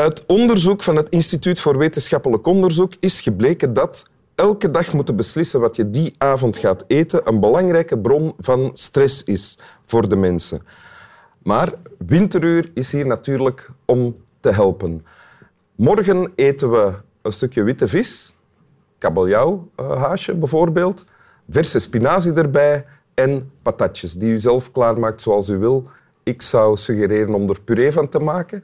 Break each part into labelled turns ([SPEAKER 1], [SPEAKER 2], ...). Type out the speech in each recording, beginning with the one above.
[SPEAKER 1] Uit onderzoek van het Instituut voor Wetenschappelijk Onderzoek is gebleken dat elke dag moeten beslissen wat je die avond gaat eten een belangrijke bron van stress is voor de mensen. Maar Winteruur is hier natuurlijk om te helpen. Morgen eten we een stukje witte vis, kabeljauwhaasje bijvoorbeeld, verse spinazie erbij en patatjes die u zelf klaarmaakt zoals u wil. Ik zou suggereren om er puree van te maken.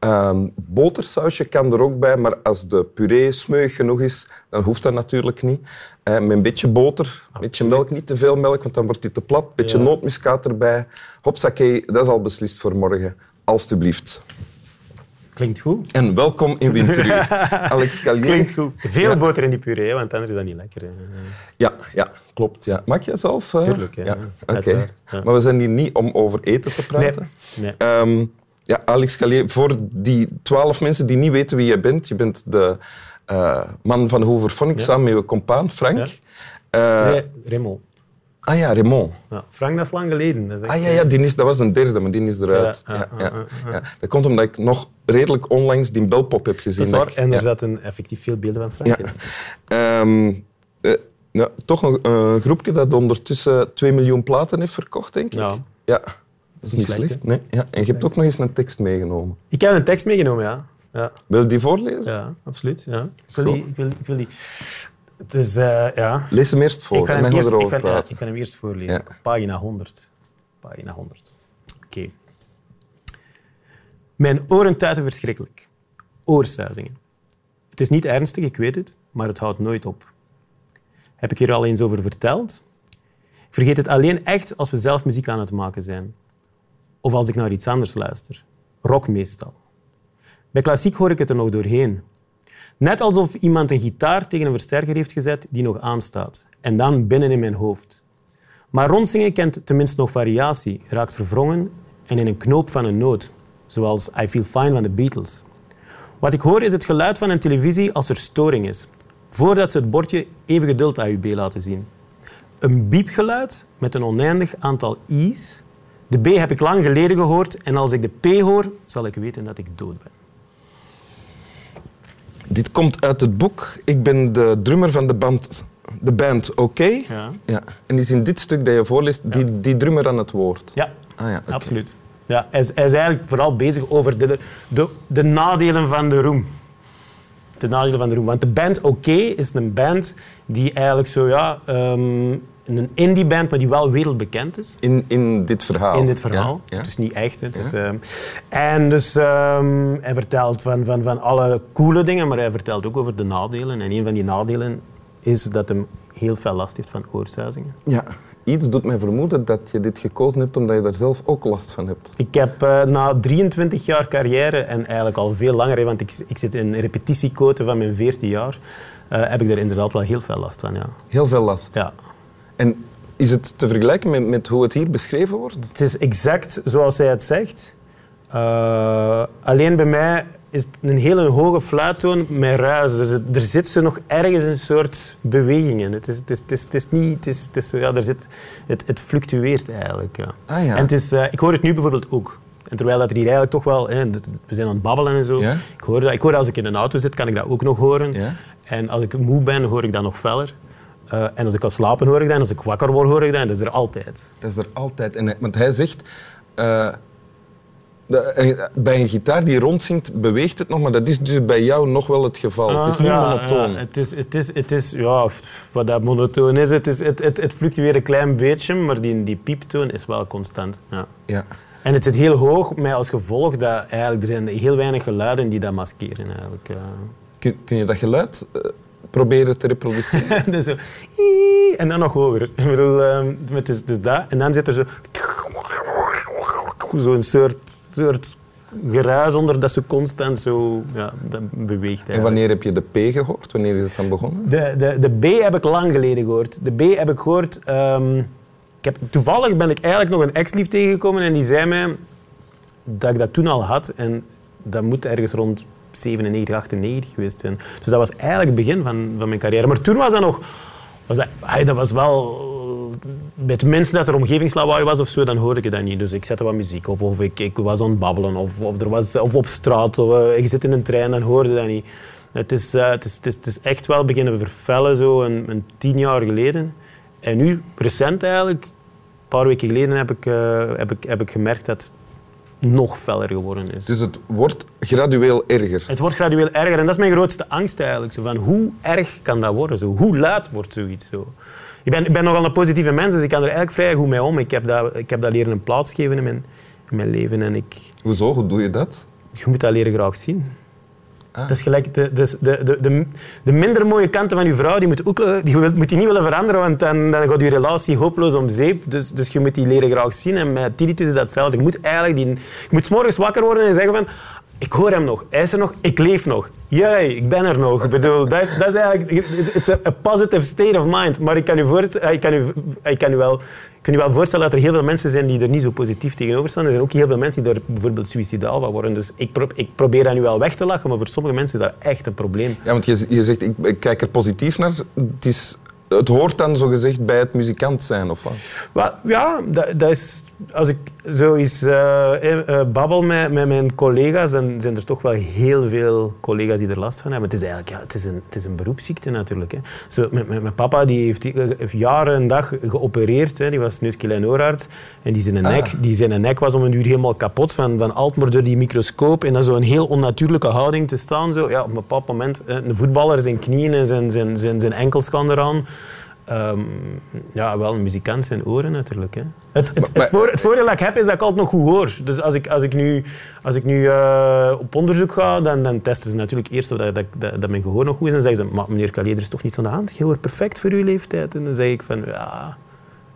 [SPEAKER 1] Um, botersausje kan er ook bij, maar als de puree smeuig genoeg is, dan hoeft dat natuurlijk niet. Uh, met een beetje boter, een beetje melk, niet te veel melk, want dan wordt die te plat. Een beetje ja. nootmuskaat erbij. Hopsakee, dat is al beslist voor morgen. Alsjeblieft.
[SPEAKER 2] Klinkt goed.
[SPEAKER 1] En welkom in Winteruur. Alex Calier.
[SPEAKER 2] Klinkt goed. Veel ja. boter in die puree, want anders is dat niet lekker. Hè.
[SPEAKER 1] Ja, ja, klopt. Ja. Maak jij zelf?
[SPEAKER 2] Uh... Tuurlijk, ja.
[SPEAKER 1] ja. Okay. Maar we zijn hier niet om over eten te praten.
[SPEAKER 2] Nee. nee.
[SPEAKER 1] Um, ja, Alex Calier, voor die twaalf mensen die niet weten wie je bent, je bent de uh, man van Hooverphonics ja. samen met je compaan Frank.
[SPEAKER 2] Ja. Uh, nee, Raymond.
[SPEAKER 1] Ah ja, Raymond.
[SPEAKER 2] Ja, Frank, dat is lang geleden. Dat is
[SPEAKER 1] ah ja, ja die is, dat was een derde, maar die is eruit. Ja, ja, ja, ja, Dat komt omdat ik nog redelijk onlangs die belpop heb gezien.
[SPEAKER 2] Dat is waar, en er zaten effectief veel beelden van Frank in.
[SPEAKER 1] Um, uh, nou, toch een groepje dat ondertussen 2 miljoen platen heeft verkocht, denk ik.
[SPEAKER 2] Ja.
[SPEAKER 1] ja. Dat is niet slecht. slecht nee? ja. En je hebt ook nog eens een tekst meegenomen.
[SPEAKER 2] Ik heb een tekst meegenomen, ja. ja.
[SPEAKER 1] Wil je die voorlezen?
[SPEAKER 2] Ja, absoluut. Ja. Ik, wil die, ik, wil, ik wil die... Het is, uh, ja...
[SPEAKER 1] Lees hem eerst voor,
[SPEAKER 2] ik kan hem,
[SPEAKER 1] eerst,
[SPEAKER 2] ik kan, ja, ik kan hem eerst voorlezen. Ja. Pagina 100. Pagina 100. Oké. Okay. Mijn oren tuiten verschrikkelijk. Oorsuizingen. Het is niet ernstig, ik weet het, maar het houdt nooit op. Heb ik hier al eens over verteld? Ik vergeet het alleen echt als we zelf muziek aan het maken zijn. Of als ik naar iets anders luister. Rock meestal. Bij klassiek hoor ik het er nog doorheen. Net alsof iemand een gitaar tegen een versterker heeft gezet die nog aanstaat. En dan binnen in mijn hoofd. Maar rondzingen kent tenminste nog variatie, raakt verwrongen en in een knoop van een noot. Zoals I Feel Fine van de Beatles. Wat ik hoor is het geluid van een televisie als er storing is. Voordat ze het bordje even geduld AUB laten zien. Een biepgeluid met een oneindig aantal i's de B heb ik lang geleden gehoord en als ik de P hoor, zal ik weten dat ik dood ben.
[SPEAKER 1] Dit komt uit het boek. Ik ben de drummer van de band, de band Oké. Okay.
[SPEAKER 2] Ja.
[SPEAKER 1] Ja. En is in dit stuk dat je voorleest die, die drummer aan het woord.
[SPEAKER 2] Ja,
[SPEAKER 1] ah, ja okay.
[SPEAKER 2] absoluut. Ja, hij, is, hij is eigenlijk vooral bezig over de, de, de nadelen van de roem. De nadelen van de roem. Want de band Oké okay is een band die eigenlijk zo ja, um, een indie band, maar die wel wereldbekend is.
[SPEAKER 1] In, in dit verhaal?
[SPEAKER 2] In dit verhaal. Ja, ja. Het is niet echt. Het is, uh, en dus um, hij vertelt van, van, van alle coole dingen, maar hij vertelt ook over de nadelen. En een van die nadelen is dat hij heel veel last heeft van oorsuizingen.
[SPEAKER 1] Ja. Iets doet mij vermoeden dat je dit gekozen hebt omdat je daar zelf ook last van hebt.
[SPEAKER 2] Ik heb uh, na 23 jaar carrière, en eigenlijk al veel langer, want ik, ik zit in repetitiequote van mijn 14 jaar, uh, heb ik er inderdaad wel heel veel last van. Ja.
[SPEAKER 1] Heel veel last?
[SPEAKER 2] Ja.
[SPEAKER 1] En is het te vergelijken met, met hoe het hier beschreven wordt?
[SPEAKER 2] Het is exact zoals hij het zegt. Uh, alleen bij mij is het een hele hoge fluittoon met ruis. Dus het, er zit zo nog ergens een soort beweging in. Het is, het is, het is, het is niet... Het, is, het, is, ja, er zit, het, het fluctueert eigenlijk. Ja.
[SPEAKER 1] Ah, ja.
[SPEAKER 2] En het is, uh, ik hoor het nu bijvoorbeeld ook. En terwijl dat er hier eigenlijk toch wel... Hè, we zijn aan het babbelen en zo.
[SPEAKER 1] Ja?
[SPEAKER 2] Ik, hoor dat, ik hoor dat als ik in een auto zit, kan ik dat ook nog horen.
[SPEAKER 1] Ja?
[SPEAKER 2] En als ik moe ben, hoor ik dat nog feller. Uh, en als ik kan slapen, hoor ik dat. En als ik wakker word, hoor ik dat. En dat is er altijd.
[SPEAKER 1] Dat is er altijd. En, want hij zegt... Uh, de, bij een gitaar die rondzingt, beweegt het nog, maar dat is dus bij jou nog wel het geval. Ah, het is niet
[SPEAKER 2] ja,
[SPEAKER 1] monotoon.
[SPEAKER 2] Ja, het, is, het, is, het is, ja, wat dat monotoon is, het, is, het, het, het fluctueert een klein beetje, maar die, die pieptoon is wel constant. Ja.
[SPEAKER 1] Ja.
[SPEAKER 2] En het zit heel hoog, met als gevolg dat eigenlijk, er zijn heel weinig geluiden die dat maskeren. Eigenlijk.
[SPEAKER 1] Kun, kun je dat geluid proberen te reproduceren.
[SPEAKER 2] dus zo, en dan nog hoger. Ik bedoel, het is dus dat. En dan zit er zo zo'n soort, soort geruis onder dat ze constant zo ja, dat beweegt. Eigenlijk.
[SPEAKER 1] En wanneer heb je de P gehoord? Wanneer is het dan begonnen?
[SPEAKER 2] De, de, de B heb ik lang geleden gehoord. De B heb ik gehoord... Um, ik heb, toevallig ben ik eigenlijk nog een ex-lief tegengekomen en die zei mij dat ik dat toen al had. En dat moet ergens rond 97, 98 geweest zijn. Dus dat was eigenlijk het begin van, van mijn carrière. Maar toen was dat nog... Was dat, dat was wel... de mensen dat er omgevingslawaai was of zo, dan hoorde ik dat niet. Dus ik zette wat muziek op of ik, ik was aan het babbelen of, of, er was, of op straat of uh, zit in een trein, dan hoorde dat niet. Het is, uh, het is, het is, echt wel beginnen vervellen zo een, een, tien jaar geleden. En nu, recent eigenlijk, een paar weken geleden heb ik, uh, heb ik, heb ik gemerkt dat nog feller geworden is.
[SPEAKER 1] Dus het wordt gradueel erger?
[SPEAKER 2] Het wordt gradueel erger en dat is mijn grootste angst eigenlijk. Zo van, hoe erg kan dat worden? Zo, hoe luid wordt zoiets? Zo? Ik ben, ik ben nogal een positieve mens, dus ik kan er eigenlijk vrij goed mee om. Ik heb dat, ik heb dat leren een plaats geven in mijn, in mijn leven. En ik,
[SPEAKER 1] Hoezo? Hoe doe je dat?
[SPEAKER 2] Je moet dat leren graag zien. Ah. Is gelijk de, de, de, de, de, minder mooie kanten van je vrouw, die moet, ook, die moet je niet willen veranderen, want dan, dan gaat je relatie hopeloos om zeep. Dus, dus je moet die leren graag zien. En met tinnitus is dat hetzelfde. Je moet eigenlijk die, je moet morgens wakker worden en zeggen van ik hoor hem nog, hij is er nog, ik leef nog. Jee, ik ben er nog. Ik bedoel, dat is, dat is eigenlijk it's a, positive state of mind. Maar ik kan u, voorstellen, ik kan u, ik kan u wel, ik kan u wel voorstellen dat er heel veel mensen zijn die er niet zo positief tegenover staan. Er zijn ook heel veel mensen die er bijvoorbeeld suicidaal van worden. Dus ik, pro, ik probeer dat nu wel weg te lachen, maar voor sommige mensen is dat echt een probleem.
[SPEAKER 1] Ja, want je, je zegt, ik, ik kijk er positief naar. Het is het hoort dan zogezegd bij het muzikant zijn, of
[SPEAKER 2] wat? Ja, dat, dat is, als ik zo eens uh, babbel met, met mijn collega's, dan zijn er toch wel heel veel collega's die er last van hebben. Het is eigenlijk ja, het is een, het is een beroepsziekte natuurlijk. Hè. Zo, met, met, mijn papa die heeft, heeft jaren en dag geopereerd. Hè. Die was neus, oorarts. En die zijn, ah. nek, die zijn nek was om een uur helemaal kapot van, van altijd door die microscoop en dan zo een heel onnatuurlijke houding te staan. Zo. Ja, op een bepaald moment, een voetballer zijn knieën en zijn, zijn, zijn, zijn enkels kan eraan. Um, ja, wel een muzikant zijn oren natuurlijk. Hè. Het, het, het, voor, het, voordeel dat ik heb is dat ik altijd nog goed hoor. Dus als ik, als ik nu, als ik nu uh, op onderzoek ga, dan, dan testen ze natuurlijk eerst of dat, dat, dat, dat, mijn gehoor nog goed is. En dan zeggen ze, maar meneer Callier, er is toch niets aan de hand? Je hoort perfect voor uw leeftijd. En dan zeg ik van, ja,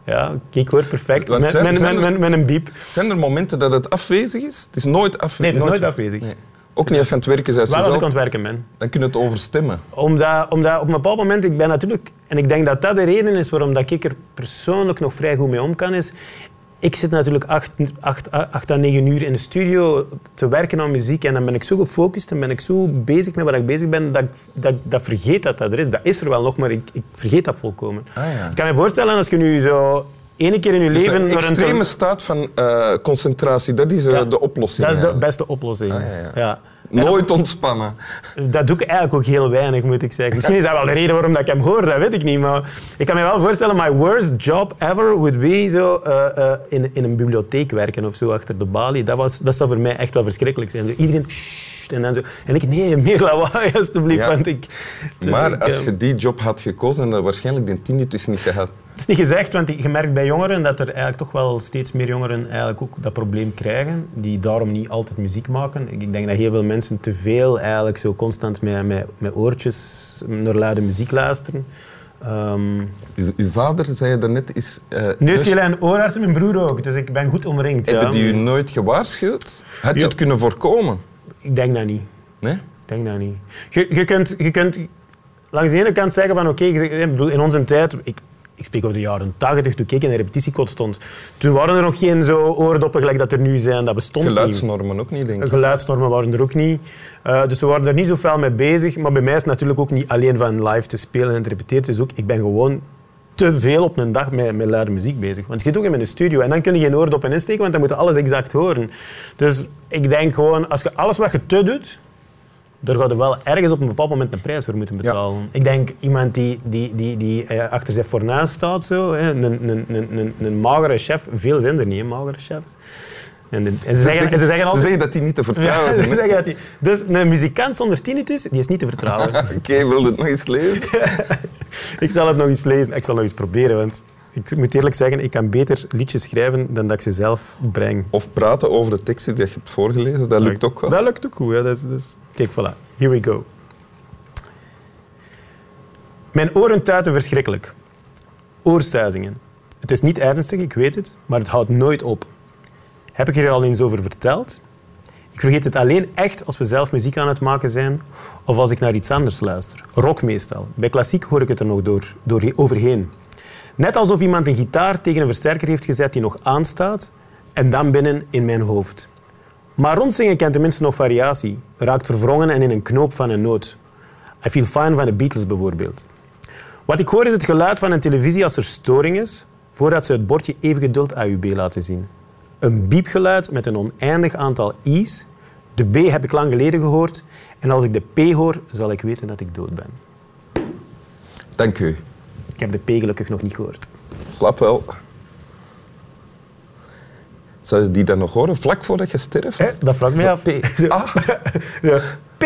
[SPEAKER 2] ja ik hoor perfect. Met, zijn, met, met, met, een biep.
[SPEAKER 1] Zijn er momenten dat het afwezig is? Het is nooit afwezig.
[SPEAKER 2] Nee, het is nooit, afwezig. Nee.
[SPEAKER 1] Ook niet als je aan het werken bent.
[SPEAKER 2] Wel als ik aan het werken ben.
[SPEAKER 1] Dan kun je het overstemmen.
[SPEAKER 2] Omdat, omdat op een bepaald moment, ik ben natuurlijk... En ik denk dat dat de reden is waarom dat ik er persoonlijk nog vrij goed mee om kan, is... Ik zit natuurlijk acht, acht, acht à negen uur in de studio te werken aan muziek en dan ben ik zo gefocust en ben ik zo bezig met wat ik bezig ben, dat ik dat, dat vergeet dat dat er is. Dat is er wel nog, maar ik, ik vergeet dat volkomen. Ah, ja. Ik kan me voorstellen, als je nu zo ene keer in je dus leven...
[SPEAKER 1] Een extreme staat van uh, concentratie, dat is uh, de oplossing.
[SPEAKER 2] Dat is de beste oplossing. Ah, ja.
[SPEAKER 1] Nooit ontspannen.
[SPEAKER 2] Dat doe ik eigenlijk ook heel weinig, moet ik zeggen. Misschien is dat wel de reden waarom ik hem hoor, dat weet ik niet. Maar ik kan me wel voorstellen, my worst job ever would be zo, uh, uh, in, in een bibliotheek werken of zo, achter de balie. Dat, was, dat zou voor mij echt wel verschrikkelijk zijn. Iedereen... En, dan zo. en ik, nee, meer lawaai alstublieft. Want ik,
[SPEAKER 1] dus maar als je die job had gekozen, dan had waarschijnlijk de tinnitus niet gehad.
[SPEAKER 2] Het is niet gezegd, want je merkt bij jongeren dat er eigenlijk toch wel steeds meer jongeren eigenlijk ook dat probleem krijgen, die daarom niet altijd muziek maken. Ik denk dat heel veel mensen te veel eigenlijk zo constant met, met, met oortjes naar luide muziek luisteren. Um,
[SPEAKER 1] uw, uw, vader, zei je daarnet, is...
[SPEAKER 2] Uh, Neusgele en oogarts mijn broer ook, dus ik ben goed omringd.
[SPEAKER 1] Hebben ja. die u nooit gewaarschuwd? Had je het kunnen voorkomen?
[SPEAKER 2] Ik denk dat niet.
[SPEAKER 1] Nee?
[SPEAKER 2] Ik denk dat niet. Je, je, kunt, je kunt langs de ene kant zeggen van oké, okay, in onze tijd... Ik, ik spreek over de jaren 80, toen ik in de repetitiekot stond. Toen waren er nog geen zo oordoppen gelijk dat er nu zijn. Dat bestond
[SPEAKER 1] Geluidsnormen ook niet, denk ik.
[SPEAKER 2] Geluidsnormen waren er ook niet. Uh, dus we waren er niet zo fel mee bezig. Maar bij mij is het natuurlijk ook niet alleen van live te spelen en te repeteren. Dus ook, ik ben gewoon te veel op een dag met, met luide muziek bezig. Want je zit ook in een studio en dan kun je geen oordoppen insteken, want dan moet je alles exact horen. Dus ik denk gewoon, als je alles wat je te doet, daar gaat er wel ergens op een bepaald moment een prijs voor moeten betalen. Ik denk iemand die, die, die, die eh, achter zijn fornuis staat, zo, een, een, een, een, een magere chef, veel zijn er niet, magere chefs.
[SPEAKER 1] En, en ze, zeggen, ze, zeggen, ze zeggen dat die niet te vertrouwen ja, zijn.
[SPEAKER 2] dat die, dus een muzikant zonder tinnitus, die is niet te vertrouwen.
[SPEAKER 1] Oké, okay, wil je het nog eens lezen?
[SPEAKER 2] ik zal het nog eens lezen. Ik zal nog eens proberen, want ik moet eerlijk zeggen, ik kan beter liedjes schrijven dan dat ik ze zelf breng.
[SPEAKER 1] Of praten over de teksten die je hebt voorgelezen, dat lukt ook wel.
[SPEAKER 2] Dat lukt ook goed. Ja. Dat is, dat is... Kijk, voilà. Here we go. Mijn oren tuiten verschrikkelijk. Oorsuizingen. Het is niet ernstig, ik weet het, maar het houdt nooit op. Heb ik er al eens over verteld? Ik vergeet het alleen echt als we zelf muziek aan het maken zijn of als ik naar iets anders luister. Rock meestal. Bij klassiek hoor ik het er nog door, door overheen. Net alsof iemand een gitaar tegen een versterker heeft gezet die nog aanstaat en dan binnen in mijn hoofd. Maar rondzingen kent tenminste nog variatie, raakt verwrongen en in een knoop van een noot. I Feel Fine van de Beatles bijvoorbeeld. Wat ik hoor is het geluid van een televisie als er storing is, voordat ze het bordje even geduld AUB laten zien. Een biepgeluid met een oneindig aantal i's. De B heb ik lang geleden gehoord. En als ik de P hoor, zal ik weten dat ik dood ben.
[SPEAKER 1] Dank u.
[SPEAKER 2] Ik heb de P gelukkig nog niet gehoord.
[SPEAKER 1] Slap wel. Zou je die dan nog horen, vlak voordat je sterft?
[SPEAKER 2] Hè, dat vraagt mij af.
[SPEAKER 1] P. Ah.
[SPEAKER 2] P.